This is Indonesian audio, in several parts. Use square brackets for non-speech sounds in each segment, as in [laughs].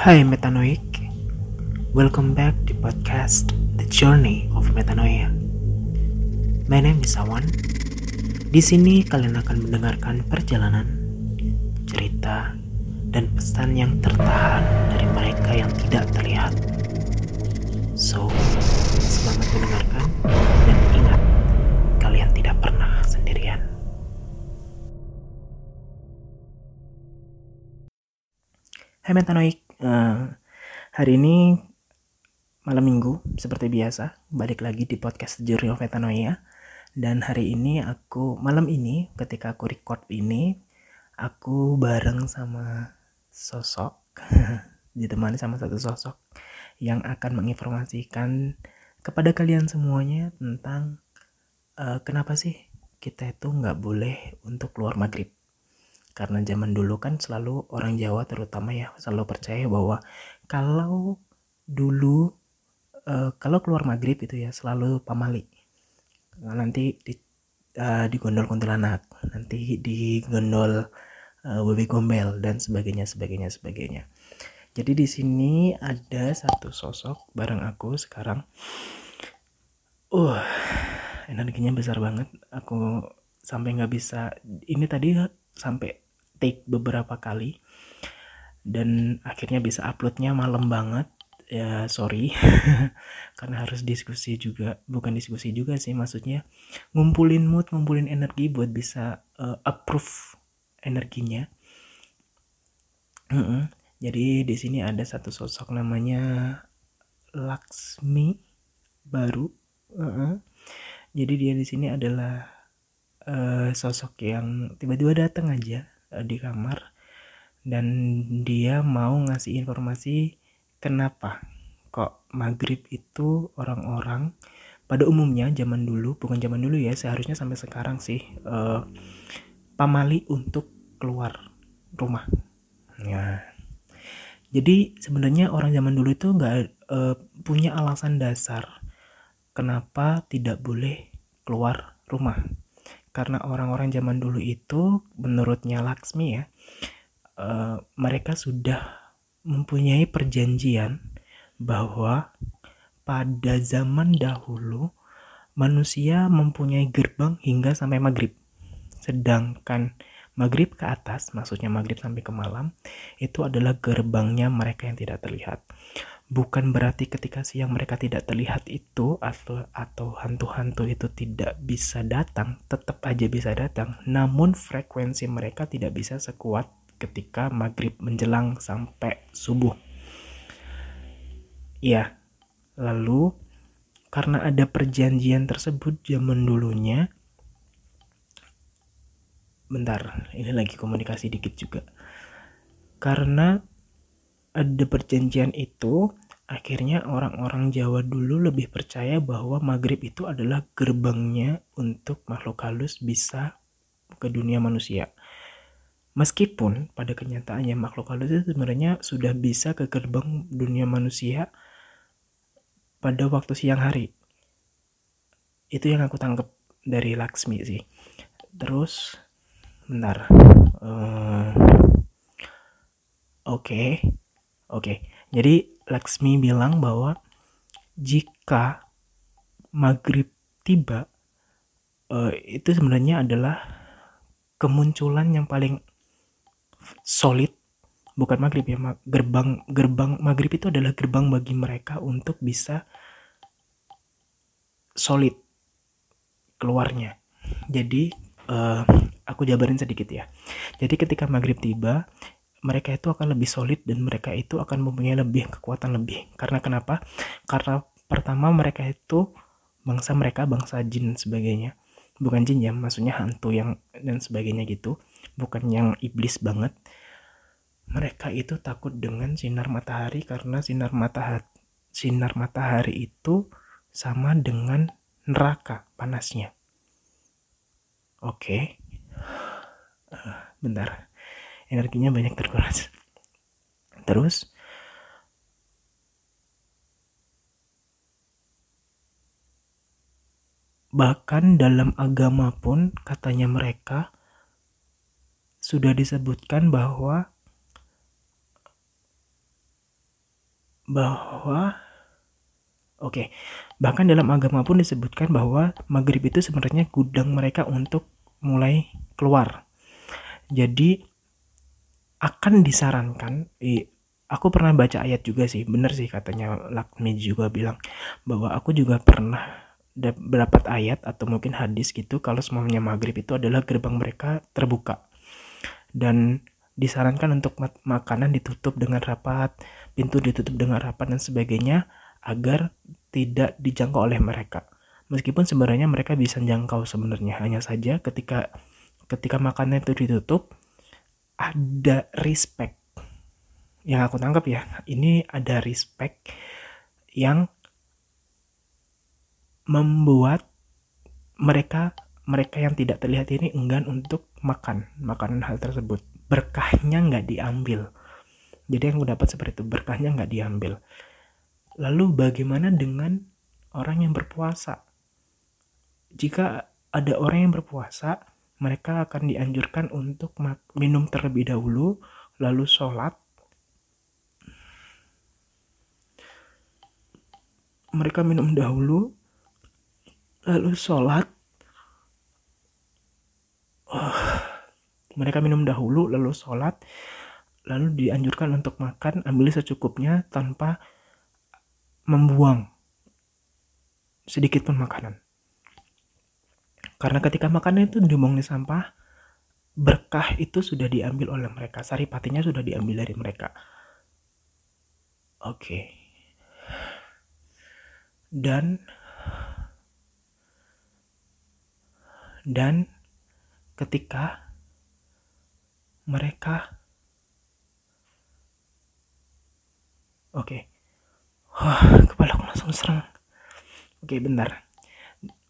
Hai Metanoik, welcome back di podcast The Journey of Metanoia. My name is Awan. Di sini kalian akan mendengarkan perjalanan, cerita, dan pesan yang tertahan dari mereka yang tidak terlihat. So, selamat mendengarkan dan ingat, kalian tidak pernah sendirian. Hai Metanoik, Eh, hari ini malam minggu seperti biasa balik lagi di podcast Journey of Metanoia. Dan hari ini aku malam ini ketika aku record ini aku bareng sama sosok [laughs] ditemani sama satu sosok yang akan menginformasikan kepada kalian semuanya tentang uh, kenapa sih kita itu nggak boleh untuk keluar maghrib karena zaman dulu kan selalu orang Jawa terutama ya selalu percaya bahwa kalau dulu uh, kalau keluar maghrib itu ya selalu pamali. Nah, nanti di uh, digondol kuntilanak nanti digondol uh, babi gombel dan sebagainya sebagainya sebagainya. Jadi di sini ada satu sosok bareng aku sekarang. Uh energinya besar banget. Aku sampai nggak bisa ini tadi sampai take beberapa kali. Dan akhirnya bisa uploadnya malam banget. Ya sorry. [laughs] Karena harus diskusi juga. Bukan diskusi juga sih maksudnya ngumpulin mood ngumpulin energi buat bisa uh, approve energinya. Jadi di sini ada satu sosok namanya Laksmi baru. Uh-uh. jadi dia di sini adalah uh, sosok yang tiba-tiba datang aja di kamar dan dia mau ngasih informasi kenapa kok maghrib itu orang-orang pada umumnya zaman dulu bukan zaman dulu ya seharusnya sampai sekarang sih uh, pamali untuk keluar rumah. Ya. Jadi sebenarnya orang zaman dulu itu nggak uh, punya alasan dasar kenapa tidak boleh keluar rumah karena orang-orang zaman dulu itu menurutnya Laksmi ya uh, mereka sudah mempunyai perjanjian bahwa pada zaman dahulu manusia mempunyai gerbang hingga sampai maghrib. Sedangkan maghrib ke atas maksudnya maghrib sampai ke malam itu adalah gerbangnya mereka yang tidak terlihat bukan berarti ketika siang mereka tidak terlihat itu atau atau hantu-hantu itu tidak bisa datang, tetap aja bisa datang. Namun frekuensi mereka tidak bisa sekuat ketika maghrib menjelang sampai subuh. Ya, lalu karena ada perjanjian tersebut zaman dulunya, bentar, ini lagi komunikasi dikit juga. Karena ada perjanjian itu, akhirnya orang-orang Jawa dulu lebih percaya bahwa maghrib itu adalah gerbangnya untuk makhluk halus bisa ke dunia manusia. Meskipun pada kenyataannya makhluk halus itu sebenarnya sudah bisa ke gerbang dunia manusia pada waktu siang hari. Itu yang aku tangkap dari Laksmi sih. Terus, bentar. Uh, Oke, okay. oke. Okay. Jadi Laksmi bilang bahwa jika maghrib tiba uh, itu sebenarnya adalah kemunculan yang paling solid bukan maghrib ya gerbang gerbang maghrib itu adalah gerbang bagi mereka untuk bisa solid keluarnya. Jadi uh, aku jabarin sedikit ya. Jadi ketika maghrib tiba mereka itu akan lebih solid dan mereka itu akan mempunyai lebih kekuatan lebih. Karena kenapa? Karena pertama mereka itu bangsa mereka bangsa jin dan sebagainya. Bukan jin ya, maksudnya hantu yang dan sebagainya gitu. Bukan yang iblis banget. Mereka itu takut dengan sinar matahari karena sinar matahari sinar matahari itu sama dengan neraka panasnya. Oke. Okay. Uh, bentar energinya banyak terkuras. Terus bahkan dalam agama pun katanya mereka sudah disebutkan bahwa bahwa oke okay, bahkan dalam agama pun disebutkan bahwa maghrib itu sebenarnya gudang mereka untuk mulai keluar. Jadi akan disarankan aku pernah baca ayat juga sih bener sih katanya Lakmi juga bilang bahwa aku juga pernah dapat ayat atau mungkin hadis gitu kalau semuanya maghrib itu adalah gerbang mereka terbuka. Dan disarankan untuk makanan ditutup dengan rapat pintu ditutup dengan rapat dan sebagainya agar tidak dijangkau oleh mereka. Meskipun sebenarnya mereka bisa jangkau sebenarnya hanya saja ketika ketika makanan itu ditutup ada respect. Yang aku tangkap ya ini ada respect yang membuat mereka mereka yang tidak terlihat ini enggan untuk makan makanan hal tersebut. Berkahnya nggak diambil. Jadi yang aku dapat seperti itu berkahnya nggak diambil. Lalu bagaimana dengan orang yang berpuasa? Jika ada orang yang berpuasa mereka akan dianjurkan untuk minum terlebih dahulu lalu sholat. Mereka minum dahulu lalu sholat. Oh, mereka minum dahulu lalu sholat lalu dianjurkan untuk makan ambil secukupnya tanpa membuang sedikit pun makanan karena ketika makanan itu dibuang di sampah berkah itu sudah diambil oleh mereka. Saripatinya sudah diambil dari mereka. Oke. Okay dan dan ketika mereka oke. Okay. [sighs] Wah, kepala aku langsung serang. Oke okay, bentar.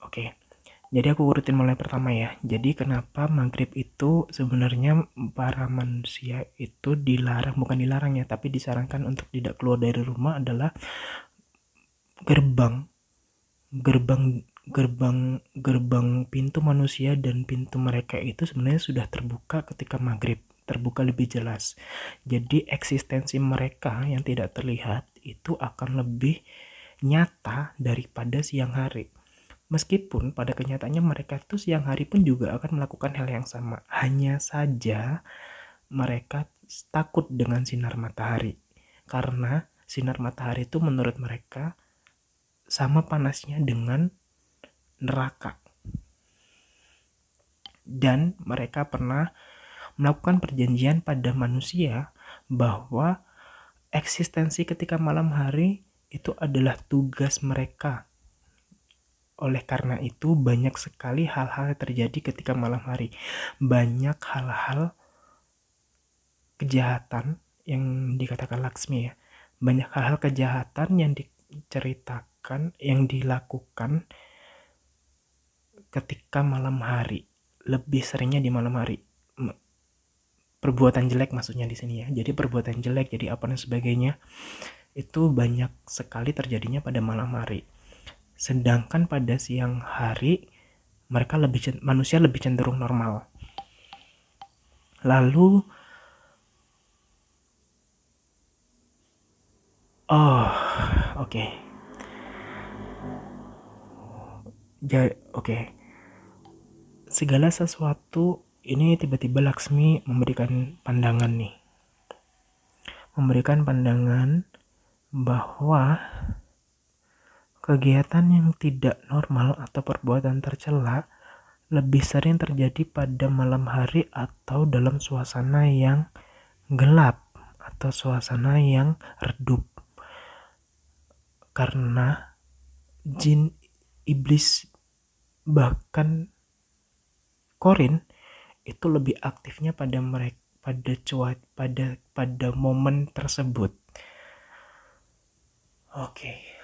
Oke. okay. Jadi aku urutin mulai pertama ya. Jadi kenapa maghrib itu sebenarnya para manusia itu dilarang bukan dilarang ya tapi disarankan untuk tidak keluar dari rumah adalah gerbang. Gerbang gerbang gerbang pintu manusia dan pintu mereka itu sebenarnya sudah terbuka ketika maghrib. Terbuka lebih jelas. Jadi eksistensi mereka yang tidak terlihat itu akan lebih nyata daripada siang hari meskipun pada kenyataannya mereka itu siang hari pun juga akan melakukan hal yang sama hanya saja mereka takut dengan sinar matahari karena sinar matahari itu menurut mereka sama panasnya dengan neraka. Dan mereka pernah melakukan perjanjian pada manusia bahwa eksistensi ketika malam hari itu adalah tugas mereka. Oleh karena itu banyak sekali hal-hal terjadi ketika malam hari. Banyak hal-hal kejahatan yang dikatakan Laksmi ya. Banyak hal-hal kejahatan yang diceritakan yang dilakukan ketika malam hari lebih seringnya di malam hari perbuatan jelek maksudnya di sini ya jadi perbuatan jelek jadi apa dan sebagainya itu banyak sekali terjadinya pada malam hari sedangkan pada siang hari mereka lebih manusia lebih cenderung normal. Lalu oh oke. Okay ja oke. Okay. segala sesuatu ini tiba-tiba Laksmi memberikan pandangan nih. Memberikan pandangan bahwa kegiatan yang tidak normal atau perbuatan tercela lebih sering terjadi pada malam hari atau dalam suasana yang gelap atau suasana yang redup karena jin iblis bahkan Korin itu lebih aktifnya pada mereka pada cuaca pada pada momen tersebut. Oke. Okay.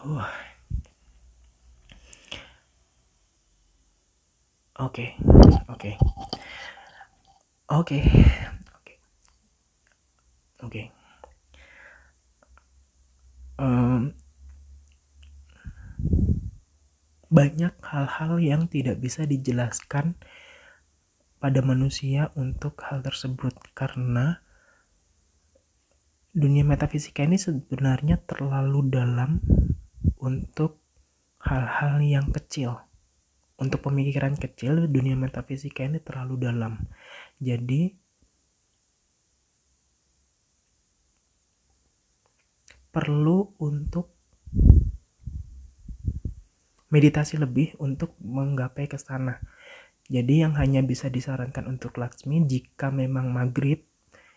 Oke. Oke. Oke. Oke. Oke. Banyak hal-hal yang tidak bisa dijelaskan pada manusia untuk hal tersebut karena dunia metafisika ini sebenarnya terlalu dalam untuk hal-hal yang kecil. Untuk pemikiran kecil dunia metafisika ini terlalu dalam. Jadi perlu untuk meditasi lebih untuk menggapai ke sana. Jadi yang hanya bisa disarankan untuk Laksmi jika memang maghrib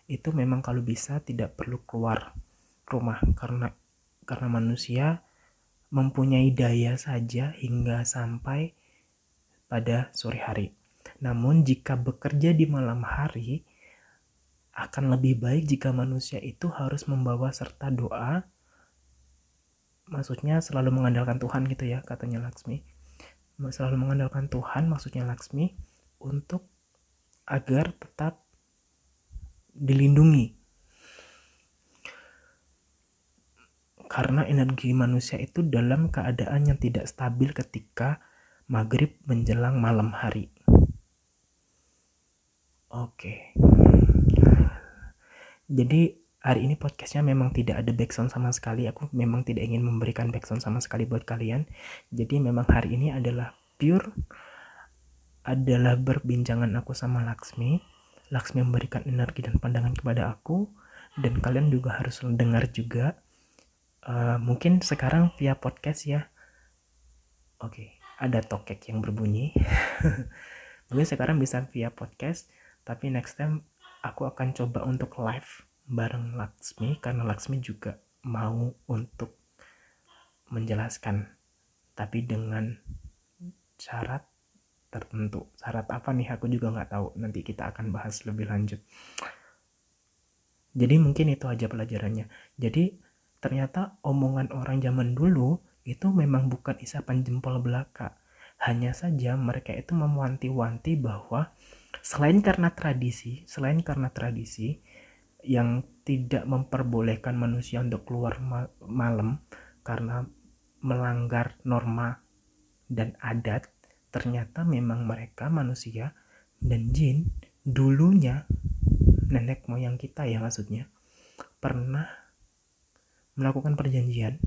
itu memang kalau bisa tidak perlu keluar rumah. Karena karena manusia mempunyai daya saja hingga sampai pada sore hari. Namun jika bekerja di malam hari akan lebih baik jika manusia itu harus membawa serta doa. Maksudnya selalu mengandalkan Tuhan gitu ya katanya Laksmi. Selalu mengandalkan Tuhan maksudnya Laksmi untuk agar tetap dilindungi karena energi manusia itu dalam keadaan yang tidak stabil ketika maghrib menjelang malam hari oke jadi hari ini podcastnya memang tidak ada backsound sama sekali. Aku memang tidak ingin memberikan backsound sama sekali buat kalian. Jadi memang hari ini adalah pure adalah berbincangan aku sama Laksmi. Laksmi memberikan energi dan pandangan kepada aku dan kalian juga harus dengar juga. Uh, mungkin sekarang via podcast ya. Oke, okay, ada tokek yang berbunyi. [laughs] mungkin sekarang bisa via podcast, tapi next time aku akan coba untuk live bareng Laksmi karena Laksmi juga mau untuk menjelaskan tapi dengan syarat tertentu syarat apa nih aku juga nggak tahu nanti kita akan bahas lebih lanjut jadi mungkin itu aja pelajarannya jadi ternyata omongan orang zaman dulu itu memang bukan isapan jempol belaka. Hanya saja mereka itu mewanti-wanti bahwa selain karena tradisi, selain karena tradisi yang tidak memperbolehkan manusia untuk keluar ma malam karena melanggar norma dan adat, ternyata memang mereka manusia dan jin dulunya nenek moyang kita ya maksudnya pernah melakukan perjanjian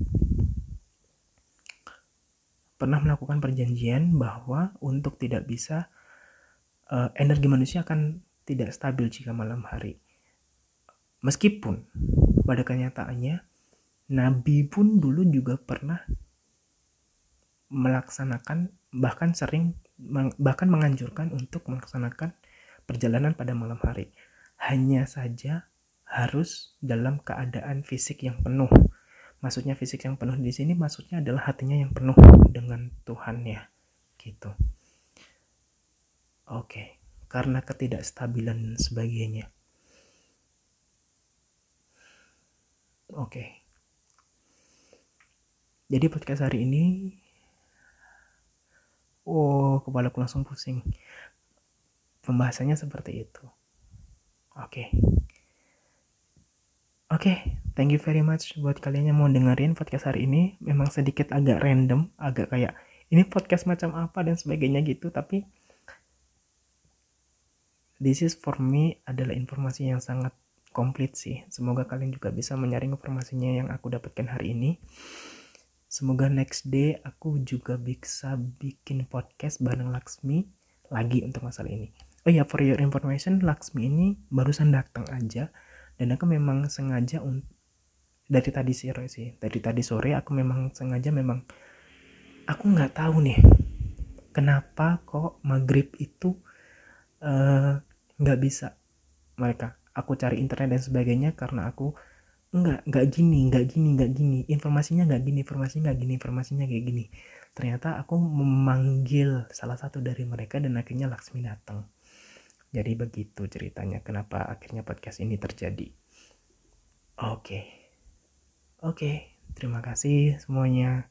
pernah melakukan perjanjian bahwa untuk tidak bisa uh, energi manusia akan tidak stabil jika malam hari. Meskipun pada kenyataannya Nabi pun dulu juga pernah melaksanakan bahkan sering bahkan menganjurkan untuk melaksanakan perjalanan pada malam hari. Hanya saja harus dalam keadaan fisik yang penuh. Maksudnya fisik yang penuh di sini maksudnya adalah hatinya yang penuh dengan Tuhan ya gitu. Oke karena ketidakstabilan dan sebagainya oke. Jadi podcast hari ini oh kepalaku langsung pusing. Pembahasannya seperti itu. Oke Oke, okay, thank you very much buat kalian yang mau dengerin podcast hari ini. Memang sedikit agak random, agak kayak ini podcast macam apa dan sebagainya gitu, tapi this is for me adalah informasi yang sangat komplit sih. Semoga kalian juga bisa menyaring informasinya yang aku dapatkan hari ini. Semoga next day aku juga bisa bikin podcast bareng Laksmi lagi untuk masalah ini. Oh ya, for your information, Laksmi ini barusan datang aja dan aku memang sengaja dari tadi sore sih dari tadi sore aku memang sengaja memang aku nggak tahu nih kenapa kok maghrib itu eh, nggak uh, bisa mereka aku cari internet dan sebagainya karena aku nggak nggak gini nggak gini nggak gini informasinya nggak gini informasinya nggak gini informasinya kayak gini. Ternyata aku memanggil salah satu dari mereka dan akhirnya Laksmi datang jadi begitu ceritanya kenapa akhirnya podcast ini terjadi. Oke. Okay. Oke, okay, terima kasih semuanya.